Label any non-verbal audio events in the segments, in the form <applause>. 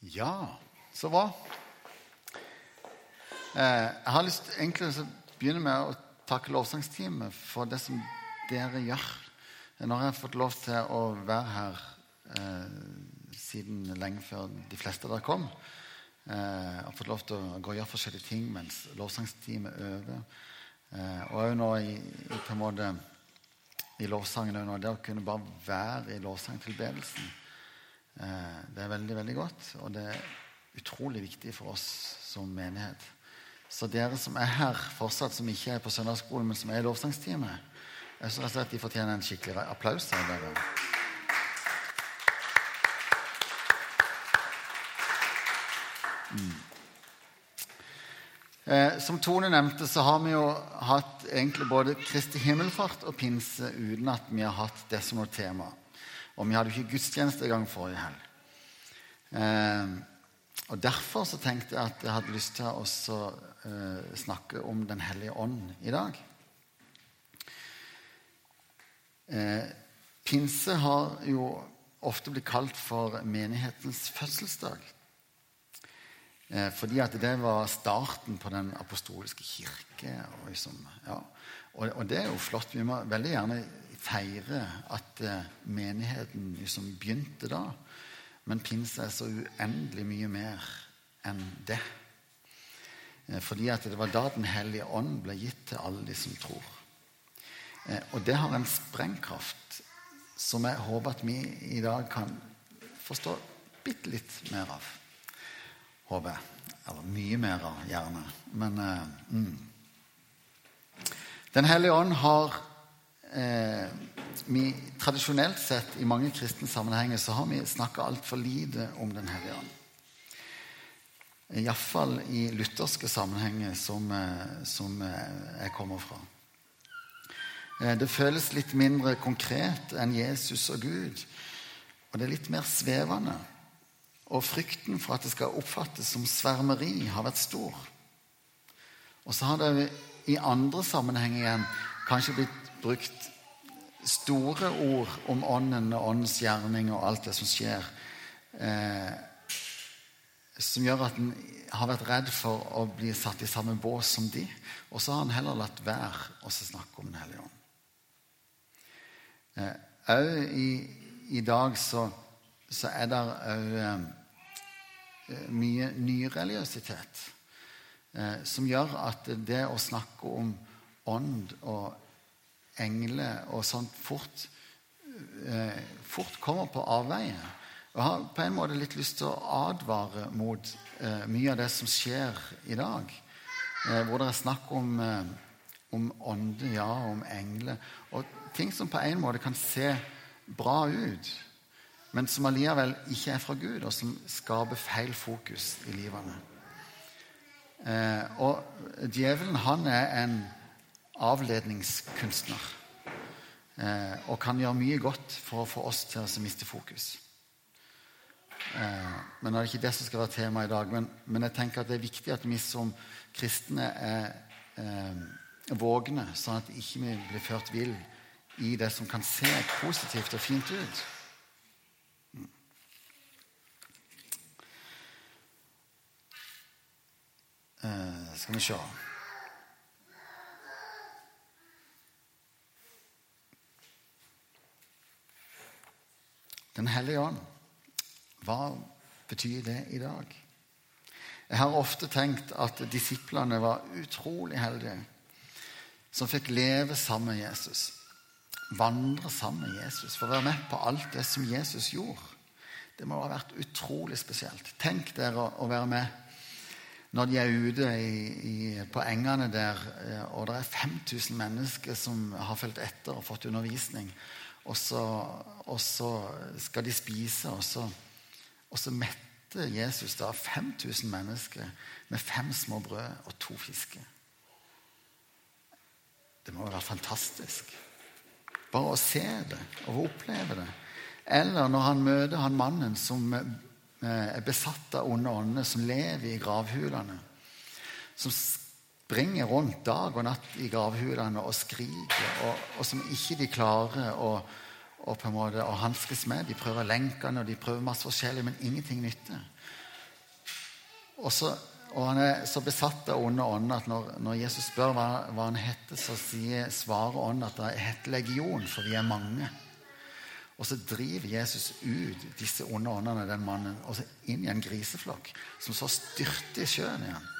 Ja, så bra. Eh, jeg har lyst egentlig å begynne med å takke lovsangsteamet for det som dere gjør. Nå har jeg fått lov til å være her eh, siden lenge før de fleste av dere kom. Eh, jeg har fått lov til å gå og gjøre forskjellige ting mens lovsangsteamet øver. Eh, og òg nå i, i, på en måte i lovsangen det å kunne bare være i lovsangtilbedelsen det er veldig, veldig godt, og det er utrolig viktig for oss som menighet. Så dere som er her fortsatt, som ikke er på søndagsskolen, men som er i lovsangsteamet, jeg synes at de fortjener en skikkelig applaus av dere. Mm. Eh, som Tone nevnte, så har vi jo hatt egentlig både Kristi himmelfart og pinse uten at vi har hatt det som noe tema. Og vi hadde jo ikke gudstjeneste i gang forrige helg. Eh, og Derfor så tenkte jeg at jeg hadde lyst til å eh, snakke om Den hellige ånd i dag. Eh, pinse har jo ofte blitt kalt for menighetens fødselsdag. Eh, fordi at det var starten på den apostoliske kirke. Og, liksom, ja. og, og det er jo flott. Vi må veldig gjerne feire at eh, menigheten liksom begynte da. Men pinse er så uendelig mye mer enn det. Eh, fordi at det var da Den hellige ånd ble gitt til alle de som tror. Eh, og det har en sprengkraft som jeg håper at vi i dag kan forstå bitte litt mer av. Håper jeg. Eller mye mer av, gjerne. Men mm. Den hellige ånd har vi, Tradisjonelt sett i mange kristne sammenhenger så har vi snakka altfor lite om Den hellige ånd. Iallfall i lutherske sammenhenger som, eh, som eh, jeg kommer fra. Eh, det føles litt mindre konkret enn Jesus og Gud. Og det er litt mer svevende. Og frykten for at det skal oppfattes som svermeri, har vært stor. Og så har det i andre sammenhenger igjen kanskje blitt brukt store ord om Ånden og Åndens gjerning og alt det som skjer, eh, som gjør at en har vært redd for å bli satt i samme bås som de. Og så har han heller latt være å snakke om Den hellige ånd. Òg eh, i, i, dag så, så er det òg eh, mye nyreligiøsitet eh, som gjør at det å snakke om ånd og engler og sånt fort, eh, fort kommer på avveie. Jeg har på en måte litt lyst til å advare mot eh, mye av det som skjer i dag. Eh, hvor det er snakk om, eh, om ånde, ja, om engler. Og ting som på en måte kan se bra ut, men som allikevel ikke er fra Gud, og som skaper feil fokus i livene. Eh, og djevelen, han er en avledningskunstner. Eh, og kan gjøre mye godt for å få oss til å miste fokus. Eh, men det er ikke det som skal være tema i dag. Men, men, jeg tenker at det er viktig at vi som kristne er eh, vågne, sånn at ikke vi ikke blir ført vill i det som kan se positivt og fint ut. Mm. Eh, skal vi se Den hellige ånd. Hva betyr det i dag? Jeg har ofte tenkt at disiplene var utrolig heldige som fikk leve sammen med Jesus. Vandre sammen med Jesus, for å være med på alt det som Jesus gjorde. Det må ha vært utrolig spesielt. Tenk dere å være med når de er ute i, i, på engene der, eh, og det er 5000 mennesker som har fulgt etter og fått undervisning. Og så, og så skal de spise, og så, og så metter Jesus da 5000 mennesker med fem små brød og to fisker. Det må jo være fantastisk. Bare å se det og oppleve det. Eller når han møter han mannen som eh, er besatt av onde ånder, som lever i gravhulene. Som springer rundt dag og natt i gravhulene og skriker, og, og som ikke de klarer å, å, på en måte, å hanskes med. De prøver lenkene og de prøver masse forskjellig, men ingenting nytter. Og, så, og han er så besatt av onde ånder at når, når, Jesus spør hva, hva han heter, så sier svaret ånden at det heter legion, for vi er mange. Og så driver Jesus ut disse onde åndene, den mannen, og så inn i en griseflokk, som så styrter i sjøen igjen.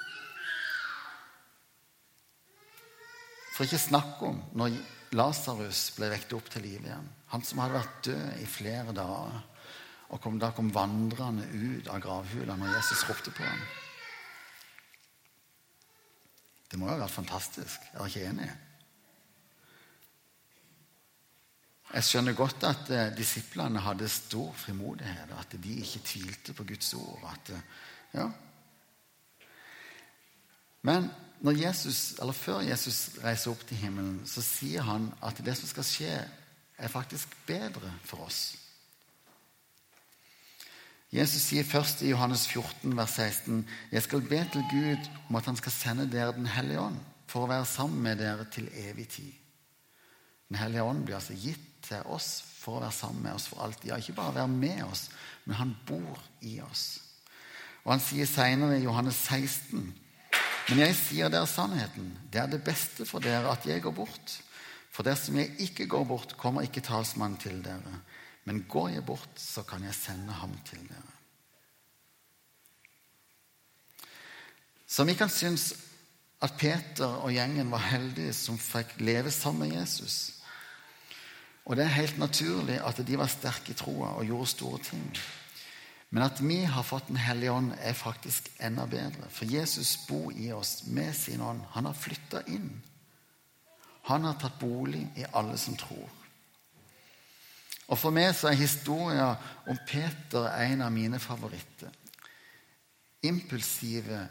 For ikke snakk om når Lasarus ble vekket opp til liv igjen. Han som hadde vært død i flere dager. Og kom, da kom vandrende ut av gravhula når Jesus ropte på ham. Det må jo ha vært fantastisk. Jeg er ikke enig. Jeg skjønner godt at eh, disiplene hadde stor frimodighet, og at de ikke tvilte på Guds ord. At, eh, ja. Men Jesus, før Jesus reiser opp til himmelen, så sier han at det som skal skje, er faktisk bedre for oss. Jesus sier først i Johannes 14, vers 16.: Jeg skal be til Gud om at han skal sende dere Den hellige ånd for å være sammen med dere til evig tid. Den hellige ånd blir altså gitt til oss for å være sammen med oss for alltid. Ja, ikke bare være med oss, men han bor i oss. Og han sier senere i Johannes 16.: Men jeg sier dere sannheten. Det er det beste for dere at jeg går bort. For dersom jeg ikke går bort, kommer ikke talsmannen til dere. Men går jeg bort, så kan jeg sende ham til dere. Så vi kan synes at Peter og gjengen var heldige som fikk leve sammen med Jesus. Og det er helt naturlig at de var sterke i troa og gjorde store ting. Men at vi har fått Den hellige ånd, er faktisk enda bedre. For Jesus bor i oss med sin ånd. Han har flytta inn. Han har tatt bolig i alle som tror. Og For meg så er historien om Peter en av mine favoritter. Impulsive,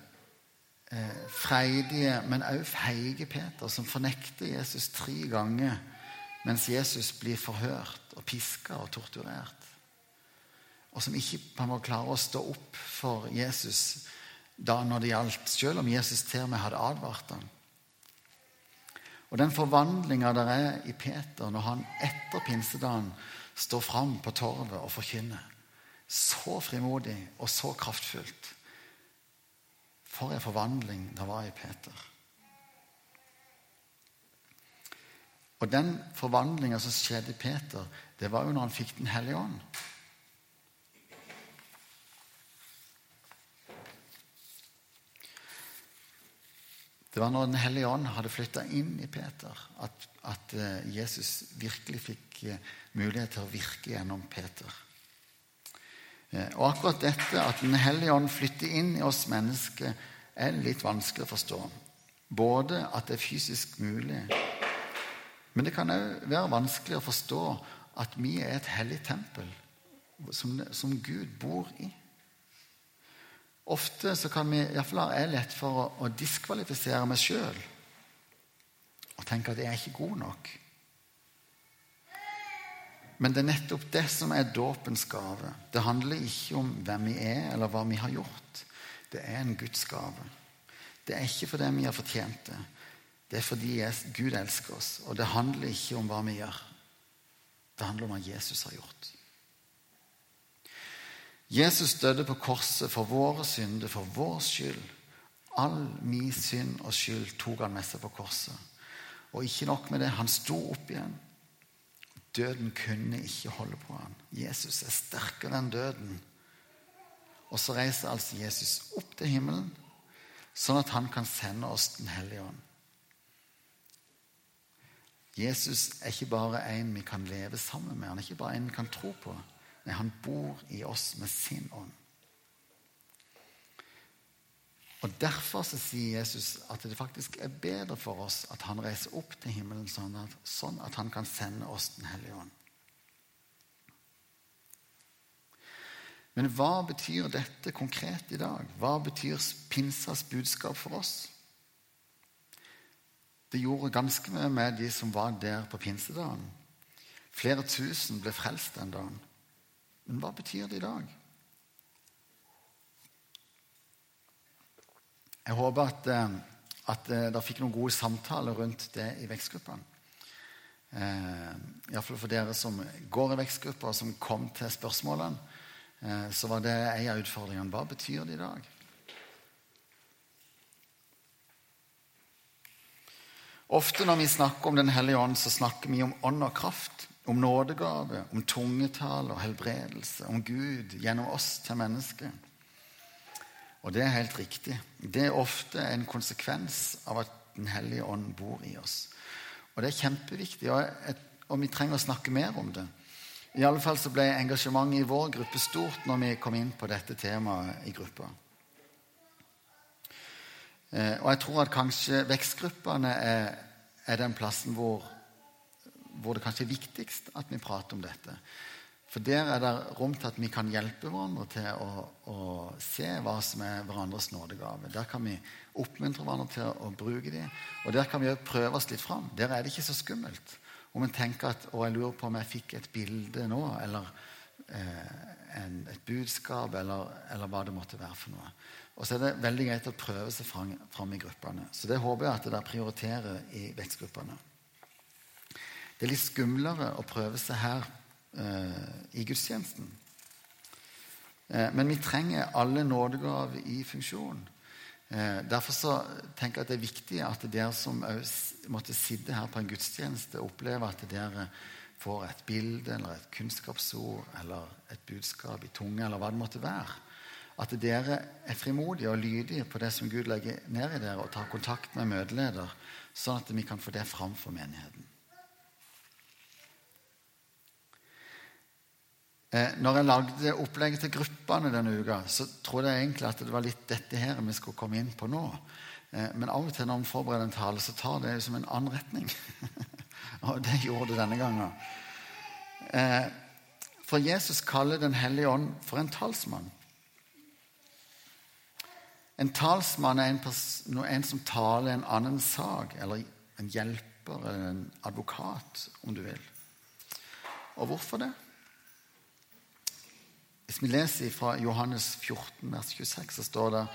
eh, freidige, men også feige Peter, som fornekter Jesus tre ganger mens Jesus blir forhørt og piska og torturert. Og som ikke man må klare å stå opp for Jesus da når det gjaldt, selv om Jesus til og med hadde advart ham. Og den forvandlinga der er i Peter når han etter pinsedagen står fram på torvet og forkynner. Så frimodig og så kraftfullt. For en forvandling det var i Peter. Og den forvandlinga som skjedde i Peter, det var jo når han fikk Den hellige ånd. Det var når Den hellige ånd hadde flytta inn i Peter, at, at eh, Jesus virkelig fikk eh, mulighet til å virke gjennom Peter. Eh, og akkurat dette, at Den hellige ånd flytter inn i oss mennesker, er litt vanskelig å forstå. Både at det er fysisk mulig, men det kan òg være vanskelig å forstå at vi er et hellig tempel som, som Gud bor i. Ofte så kan vi, iallfall har jeg lett for å, å diskvalifisere meg sjøl og tenke at jeg er ikke god nok. Men det er nettopp det som er dåpens gave. Det handler ikke om hvem vi er, eller hva vi har gjort. Det er en Guds gave. Det er ikke fordi vi har fortjent det. Det er fordi Gud elsker oss. Og det handler ikke om hva vi gjør. Det handler om hva Jesus har gjort. Jesus døde på korset for våre synder, for vår skyld. All min synd og skyld tok han med seg på korset. Og ikke nok med det, han sto opp igjen. Døden kunne ikke holde på han. Jesus er sterkere enn døden. Og så reiser altså Jesus opp til himmelen, sånn at han kan sende oss Den hellige ånd. Jesus er ikke bare en vi kan leve sammen med. Han er ikke bare en vi kan tro på. Nei, han bor i oss med sin ånd. Og Derfor så sier Jesus at det faktisk er bedre for oss at han reiser opp til himmelen sånn at, sånn at han kan sende oss Den hellige ånd. Men hva betyr dette konkret i dag? Hva betyr pinsas budskap for oss? Det gjorde ganske mye med de som var der på pinsedagen. Flere tusen ble frelst den dagen. Men hva betyr det i dag? Jeg håper at, eh, at eh, dere fikk noen gode samtaler rundt det i vekstgruppene. Eh, iallfall for dere som går i vekstgrupper, og som kom til spørsmålene, så var det en av utfordringene. Hva betyr det i dag? Ofte når vi snakker om Den hellige ånd, så snakker vi om ånd og kraft. Om nådegave, om tungetale og helbredelse. Om Gud gjennom oss til mennesket. Og det er helt riktig. Det er ofte en konsekvens av at Den hellige ånd bor i oss. Og det er kjempeviktig, og, og vi trenger å snakke mer om det. I alle fall så ble engasjementet i vår gruppe stort når vi kom inn på dette temaet i gruppa. Eh, og jeg tror at kanskje vekstgruppene er, er den plassen hvor, hvor, det kanskje er viktigst at vi prater om dette. For der er det rom til at vi kan hjelpe hverandre til å, å se hva som er hverandres nådegave. Der kan vi oppmuntre hverandre til å bruke dem, og der kan vi prøve oss litt fram. Der er det ikke så skummelt. Om en tenker at å, jeg lurer på om jeg fikk et bilde nå, eller eh, en, et budskap, eller, eller, hva det måtte være for noe. Og så er det veldig greit å prøve seg fram, fram i gruppene. Så det håper jeg at dere prioriterer i vekstgruppene. Det er litt skumlere å prøve seg her eh, i gudstjenesten. Eh, men vi trenger alle nådegaver i funksjon. Eh, derfor så tenker jeg at det er viktig at dere som måtte sitte her på en gudstjeneste, opplever at dere får et bilde eller et kunnskapsord eller et budskap i tunge, eller hva det måtte være. At dere er frimodige og lydige på det som Gud legger ned i dere, og tar kontakt med møteleder, sånn at vi kan få det fram for menigheten. Når jeg lagde opplegget til gruppene denne uka, så trodde jeg egentlig at det var litt dette her vi skulle komme inn på nå. Eh, men av og til når vi forbereder en tale, så tar det som en annen retning. <laughs> og det gjorde det denne gangen. Eh, for Jesus kaller Den hellige ånd for en talsmann. En talsmann er en, en som taler en annen sak, eller en hjelper eller en advokat, om du vil. Og hvorfor det? Hvis vi leser fra Johannes 14, vers 26, så står det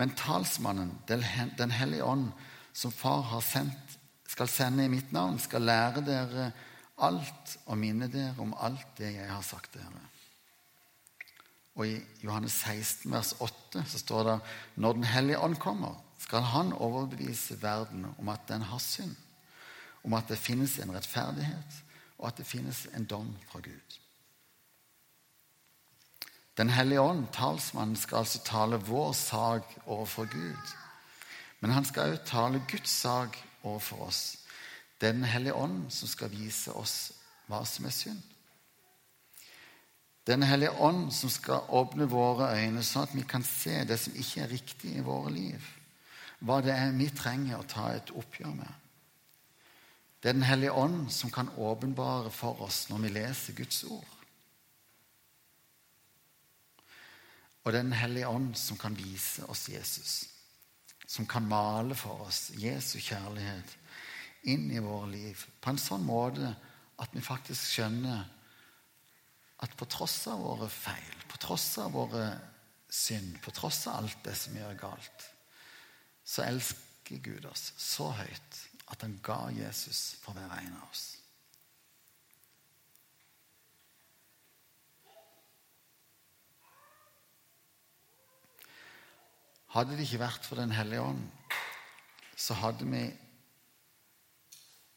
Men talsmannen, Den hellige ånd, som Far har sendt, skal sende i mitt navn, skal lære dere alt og minne dere om alt det jeg har sagt dere. Og i Johannes 16, vers 8, så står det Når Den hellige ånd kommer, skal Han overbevise verden om at den har synd, om at det finnes en rettferdighet, og at det finnes en dom fra Gud. Den hellige ånd, talsmannen, skal altså tale vår sak overfor Gud. Men han skal også tale Guds sak overfor oss. Det er Den hellige ånd som skal vise oss hva som er synd. Den hellige ånd som skal åpne våre øyne, sånn at vi kan se det som ikke er riktig i våre liv. Hva det er vi trenger å ta et oppgjør med. Det er Den hellige ånd som kan åpenbare for oss når vi leser Guds ord. Og Den hellige ånd som kan vise oss Jesus. Som kan male for oss Jesu kjærlighet inn i våre liv på en sånn måte at vi faktisk skjønner at på tross av våre feil, på tross av våre synd, på tross av alt det som gjør galt, så elsker Gud oss så høyt at han ga Jesus for hver en av oss. Hadde det ikke vært for Den hellige ånd, så hadde vi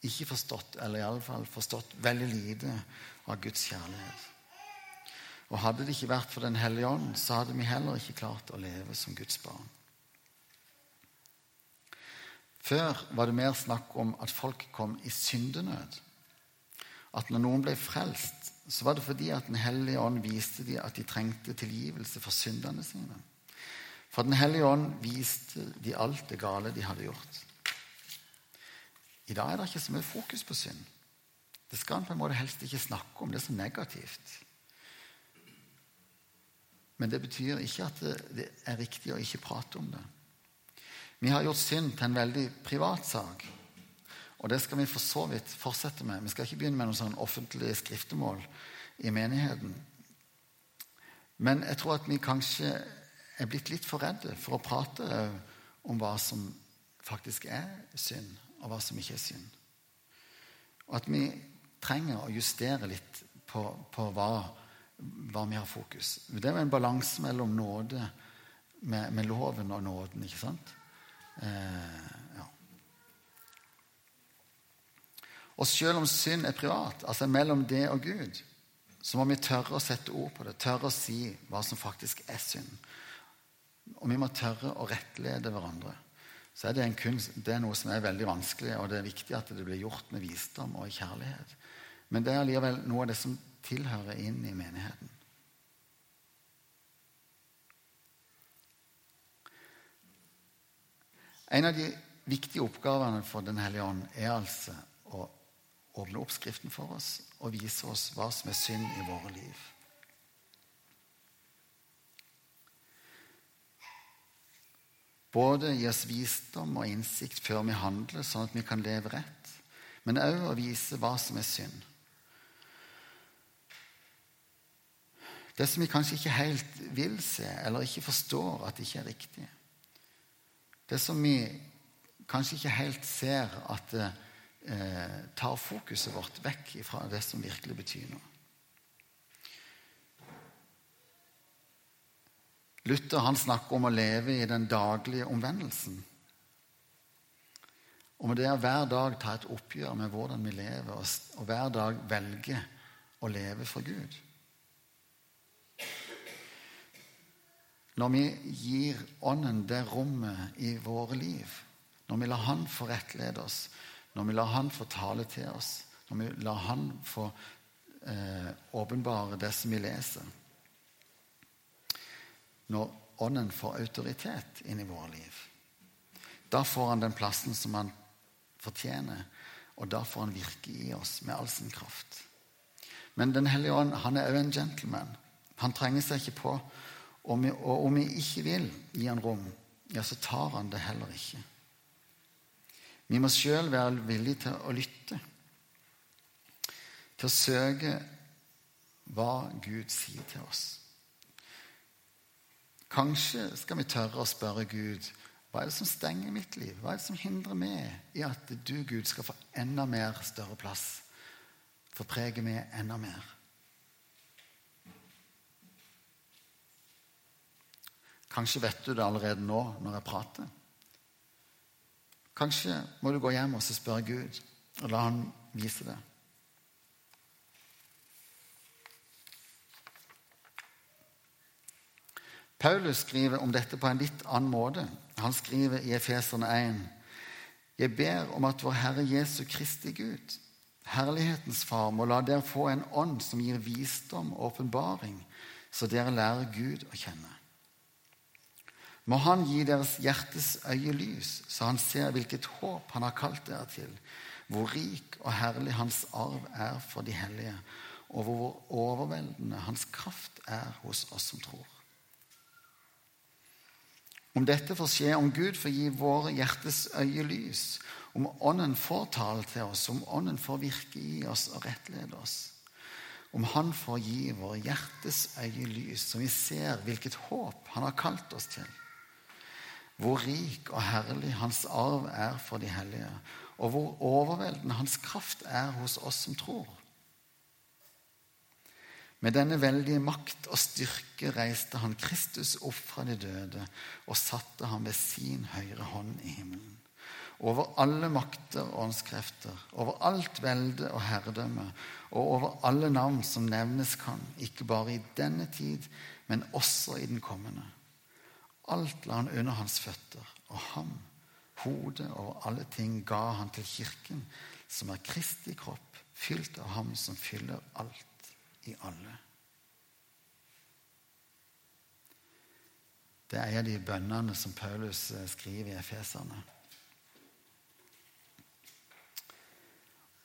ikke forstått, eller iallfall forstått veldig lite av Guds kjærlighet. Og hadde det ikke vært for Den hellige ånd, så hadde vi heller ikke klart å leve som Guds barn. Før var det mer snakk om at folk kom i syndenød. At når noen ble frelst, så var det fordi at Den hellige ånd viste dem at de trengte tilgivelse for syndene sine. For Den hellige ånd viste de alt det gale de hadde gjort. I dag er det ikke så mye fokus på synd. Det skal en på en måte helst ikke snakke om. Det er så negativt. Men det betyr ikke at det er riktig å ikke prate om det. Vi har gjort synd til en veldig privat sak. Og det skal vi for så vidt fortsette med. Vi skal ikke begynne med noen sånn offentlige skriftemål i menigheten. Men jeg tror at vi kanskje er blitt litt for redde for å prate om hva som faktisk er synd, og hva som ikke er synd. Og at vi trenger å justere litt på, på hva, hva, vi har fokus. Det er jo en balanse mellom nåde med, med, loven og nåden, ikke sant? Eh, ja. Og selv om synd er privat, altså mellom det og Gud, så må vi tørre å sette ord på det, tørre å si hva som faktisk er synd. Og vi må tørre å rettlede hverandre. Så er det, kunst, det er noe som er veldig vanskelig, og det er viktig at det blir gjort med visdom og kjærlighet. Men det er allikevel noe av det som tilhører inn i menigheten. En av de viktige oppgavene for Den hellige ånd er altså å åpne oppskriften for oss og vise oss hva som er synd i våre liv. Både gi oss visdom og innsikt før vi handler, sånn at vi kan leve rett, men òg å vise hva som er synd. Det som vi kanskje ikke helt vil se, eller ikke forstår at det ikke er riktig. Det som vi kanskje ikke helt ser at det eh, tar fokuset vårt vekk fra det som virkelig betyr noe. Luther han snakker om å leve i den daglige omvendelsen. Om det å hver dag ta et oppgjør med hvordan vi lever, og hver dag velge å leve for Gud. Når vi gir Ånden det rommet i våre liv, når vi lar Han få rettlede oss, når vi lar Han få tale til oss, når vi lar Han få eh, åpenbare det som vi leser Når Ånden får autoritet inn i våre liv, da får han den plassen som han fortjener, og da får han virke i oss med all sin kraft. Men Den hellige ånd han er òg en gentleman. Han trenger seg ikke på og, om vi ikke vil gi han rom, ja, så tar han det heller ikke. Vi må sjøl være villige til å lytte, til å søke hva Gud sier til oss. Kanskje skal vi tørre å spørre Gud hva er det som stenger mitt liv? Hva er det som hindrer meg i at du, Gud, skal få enda mer større plass? Få prege meg enda mer? Kanskje vet du det allerede nå når jeg prater. Kanskje må du gå hjem og spørre Gud, og la han vise det. Paulus skriver om dette på en litt annen måte. Han skriver i Efeserne 1.: Jeg ber om at vår Herre Jesu Kristi Gud, Herlighetens Far, må la dere få en ånd som gir visdom og åpenbaring, så dere lærer Gud å kjenne. Må Han gi deres hjertes øye lys, så han ser hvilket håp Han har kalt dere til, hvor rik og herlig Hans arv er for de hellige, og hvor overveldende Hans kraft er hos oss som tror. Om dette får skje, om Gud får gi våre hjertes øye lys, om Ånden får tale til oss, om Ånden får virke i oss og rettlede oss, om Han får gi våre hjertes øye lys, så vi ser hvilket håp Han har kalt oss til, hvor rik og herlig hans arv er for de hellige, og hvor overveldende hans kraft er hos oss som tror. Med denne veldige makt og styrke reiste han Kristus opp fra de døde og satte ham ved sin høyre hånd i himmelen. Over alle makter og åndskrefter, over alt velde og herredømme, og over alle navn som nevnes kan, ikke bare i denne tid, men også i den kommende. Alt la han under hans føtter, og ham, hodet over alle ting, ga han til kirken, som er Kristi kropp, fylt av ham som fyller alt i alle. Det er en av de bønnene som Paulus eh, skriver i Efeserne.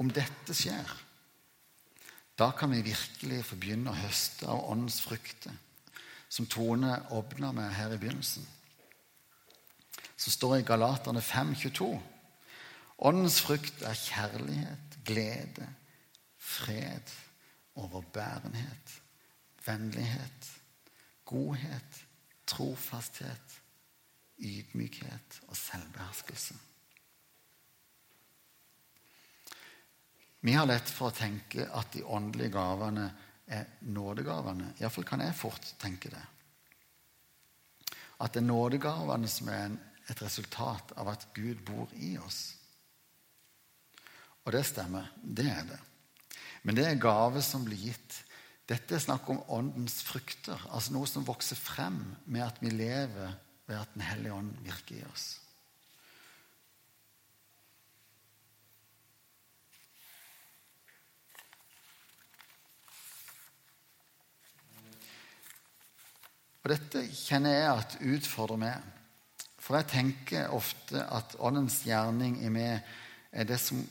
Om dette skjer, da kan vi virkelig få begynne å høste av åndens frukter som Tone åpna med her i begynnelsen. Så står det i Galaterne 5,22. Åndens frukt er kjærlighet, glede, fred, overbærenhet, vennlighet, godhet, trofasthet, ydmykhet og selvbeherskelse. Vi har lett for å tenke at de åndelige gavene er nådegavene. Iallfall kan jeg fort tenke det. At det er nådegavene som er et resultat av at Gud bor i oss. Og det stemmer. Det er det. Men det er gave som blir gitt. Dette er snakk om åndens frukter, altså noe som vokser frem med at vi lever ved at Den hellige ånd virker i oss. Og Dette kjenner jeg at utfordrer meg. For jeg tenker ofte at åndens gjerning i meg er det som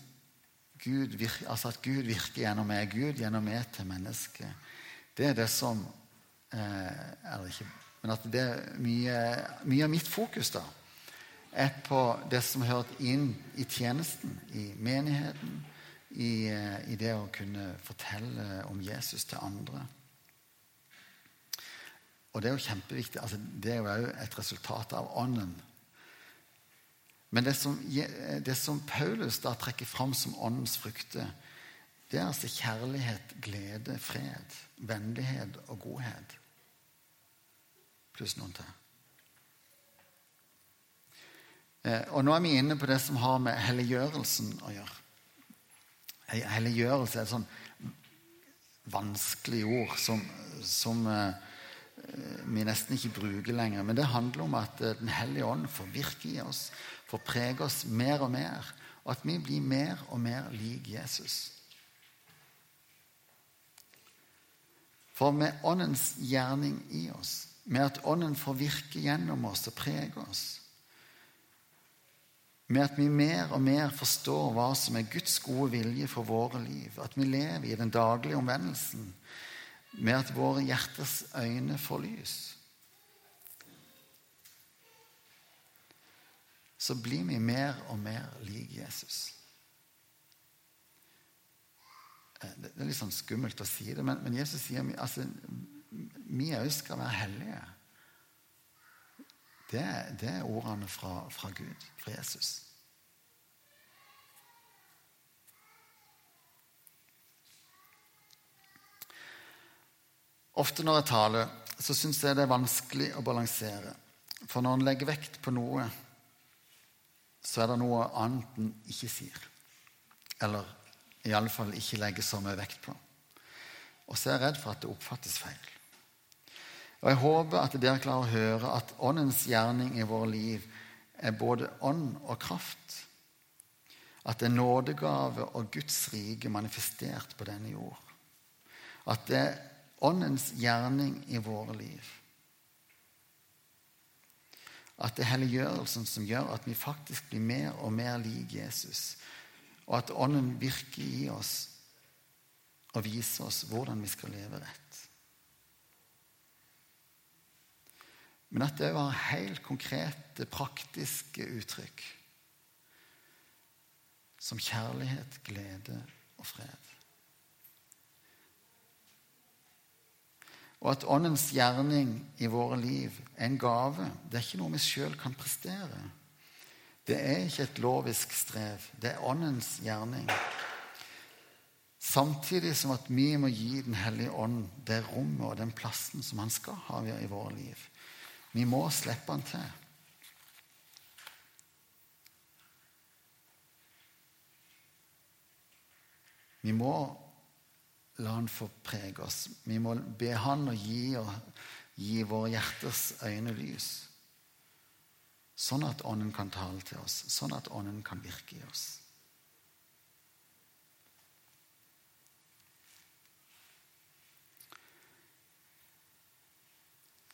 Gud virker, altså at Gud virker gjennom meg. Gud gjennom meg til mennesket. Det er det som eh, Eller ikke Men at det er mye, mye av mitt fokus da er på det som hører inn i tjenesten, i menigheten, i, eh, i det å kunne fortelle om Jesus til andre. Og det er jo kjempeviktig. Altså, det er jo et resultat av ånden. Men det som, det som, Paulus da trekker fram som åndens frukter, det er altså kjærlighet, glede, fred, vennlighet og godhet. Pluss noen til. Eh, og nå er vi inne på det som har med helliggjørelsen å gjøre. Helliggjørelse er et sånn vanskelig ord som, som eh, vi nesten ikke bruker lenger. Men det handler om at eh, Den hellige ånd får virke i oss, får prege oss mer og mer. Og at vi blir mer og mer lik Jesus. For med Åndens gjerning i oss, med at Ånden får virke gjennom oss og prege oss, med at vi mer og mer forstår hva som er Guds gode vilje for våre liv, at vi lever i den daglige omvendelsen, med at våre hjerters øyne får lys, så blir vi mer og mer lik Jesus. Eh, det er litt sånn skummelt å si det, men, Jesus sier altså, vi òg skal være hellige. Det, det er ordene fra, fra Gud, fra Jesus. Ofte når jeg taler, så syns jeg det er vanskelig å balansere. For når en legger vekt på noe, så er det noe annet en ikke sier. Eller iallfall ikke legger så mye vekt på. Og så er jeg redd for at det oppfattes feil. Og Jeg håper at dere klarer å høre at Åndens gjerning i våre liv er både ånd og kraft. At det er nådegave og Guds rike manifestert på denne jord. At det er Åndens gjerning i våre liv. At det er helliggjørelsen som gjør at vi faktisk blir mer og mer lik Jesus. Og at Ånden virker i oss og viser oss hvordan vi skal leve rett. Men at det var helt konkrete, praktiske uttrykk. Som kjærlighet, glede og fred. Og at Åndens gjerning i våre liv er en gave. Det er ikke noe vi sjøl kan prestere. Det er ikke et lovisk strev. Det er Åndens gjerning. Samtidig som at vi må gi Den hellige ånd det rommet og den plassen som han skal ha i våre liv. Vi må slippe han til. Vi må La han få prege oss. Vi må be han å gi, gi våre hjerters øyne lys. Sånn at Ånden kan tale til oss, sånn at Ånden kan virke i oss.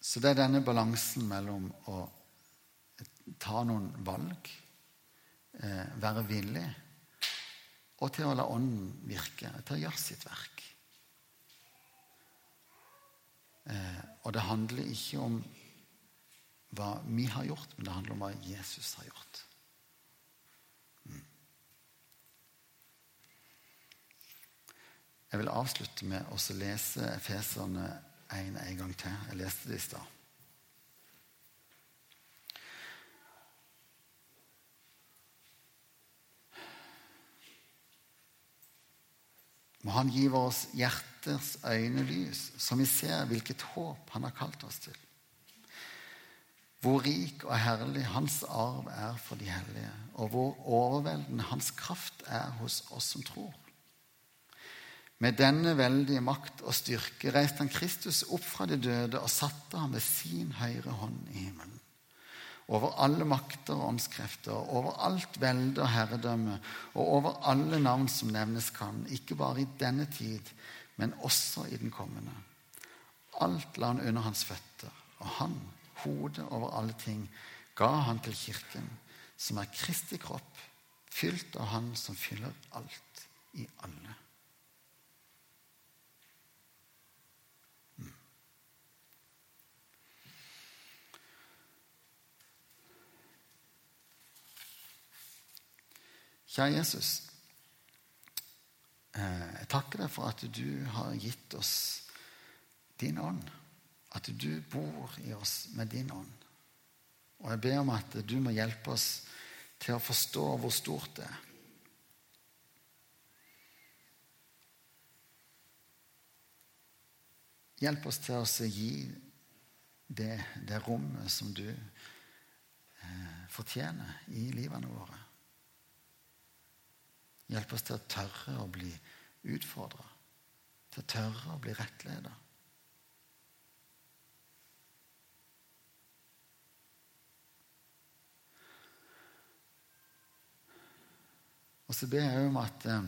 Så det er denne balansen mellom å ta noen valg, eh, være villig, og til å la Ånden virke, til å gjøre sitt verk. Eh, og det handler ikke om hva vi har gjort, men det handler om hva Jesus har gjort. Mm. Jeg vil avslutte med å lese Efeserne 1 en gang til. Jeg leste det i stad. Må Han gi vårt hjerters øynelys, så vi ser hvilket håp Han har kalt oss til. Hvor rik og herlig hans arv er for de hellige, og hvor overveldende hans kraft er hos oss som tror. Med denne veldige makt og styrke reiste han Kristus opp fra de døde og satte ham ved sin høyre hånd i himmelen. Over alle makter og åndskrefter, over alt velde og herredømme, og over alle navn som nevnes kan, ikke bare i denne tid, men også i den kommende. Alt la han under hans føtter, og han, hodet over alle ting, ga han til kirken, som er Kristi kropp, fylt av Han som fyller alt i alle. Kjære Jesus. Eh, jeg takker deg for at du har gitt oss din ånd. At du bor i oss med din ånd. Og jeg ber om at du må hjelpe oss til å forstå hvor stort det er. Hjelp oss til å gi det, det rommet som du eh, fortjener i livene våre. Hjelp oss til å tørre å bli utfordra, til å tørre å bli rettleda. Og så ber jeg om at eh,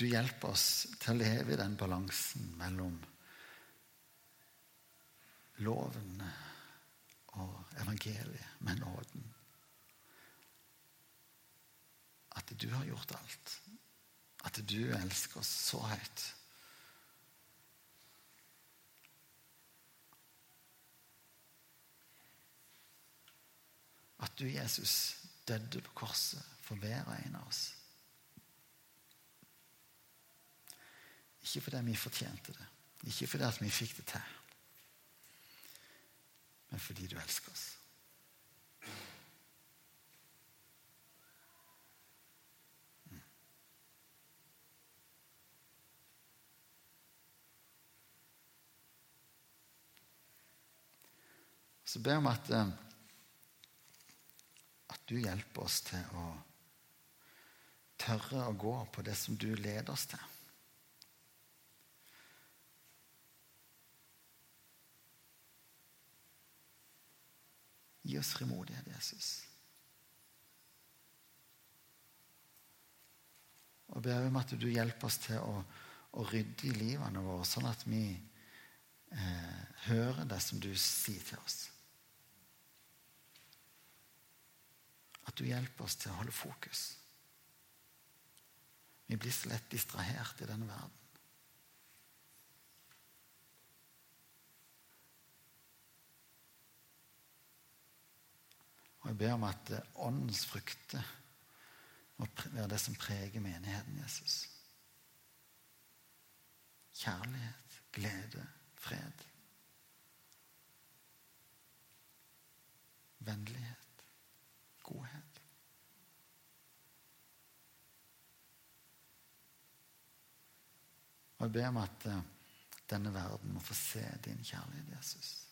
du hjelper oss til å leve i den balansen mellom loven og evangeliet med nåden. At du har gjort alt. At du elsker oss så høyt. at du, Jesus, døde på korset for hver og en av oss. Ikke fordi vi fortjente det, ikke fordi vi fikk det til, men fordi du elsker oss. Så ber jeg om at eh, du hjelper oss til å tørre å gå på det som du leder oss til. Gi oss frimodighet, Jesus. Og ber om at du hjelper oss til å, å rydde i livene våre, sånn at vi eh, hører det som du sier til oss. At du hjelper oss til å holde fokus. Vi blir så lett distrahert i denne verden. Og jeg ber om at eh, åndens frukter må være det som preger menigheten Jesus. Kjærlighet, glede, fred. Vennlighet godhet. Og jeg ber om at eh, denne verden må få se din kjærlighet, Jesus.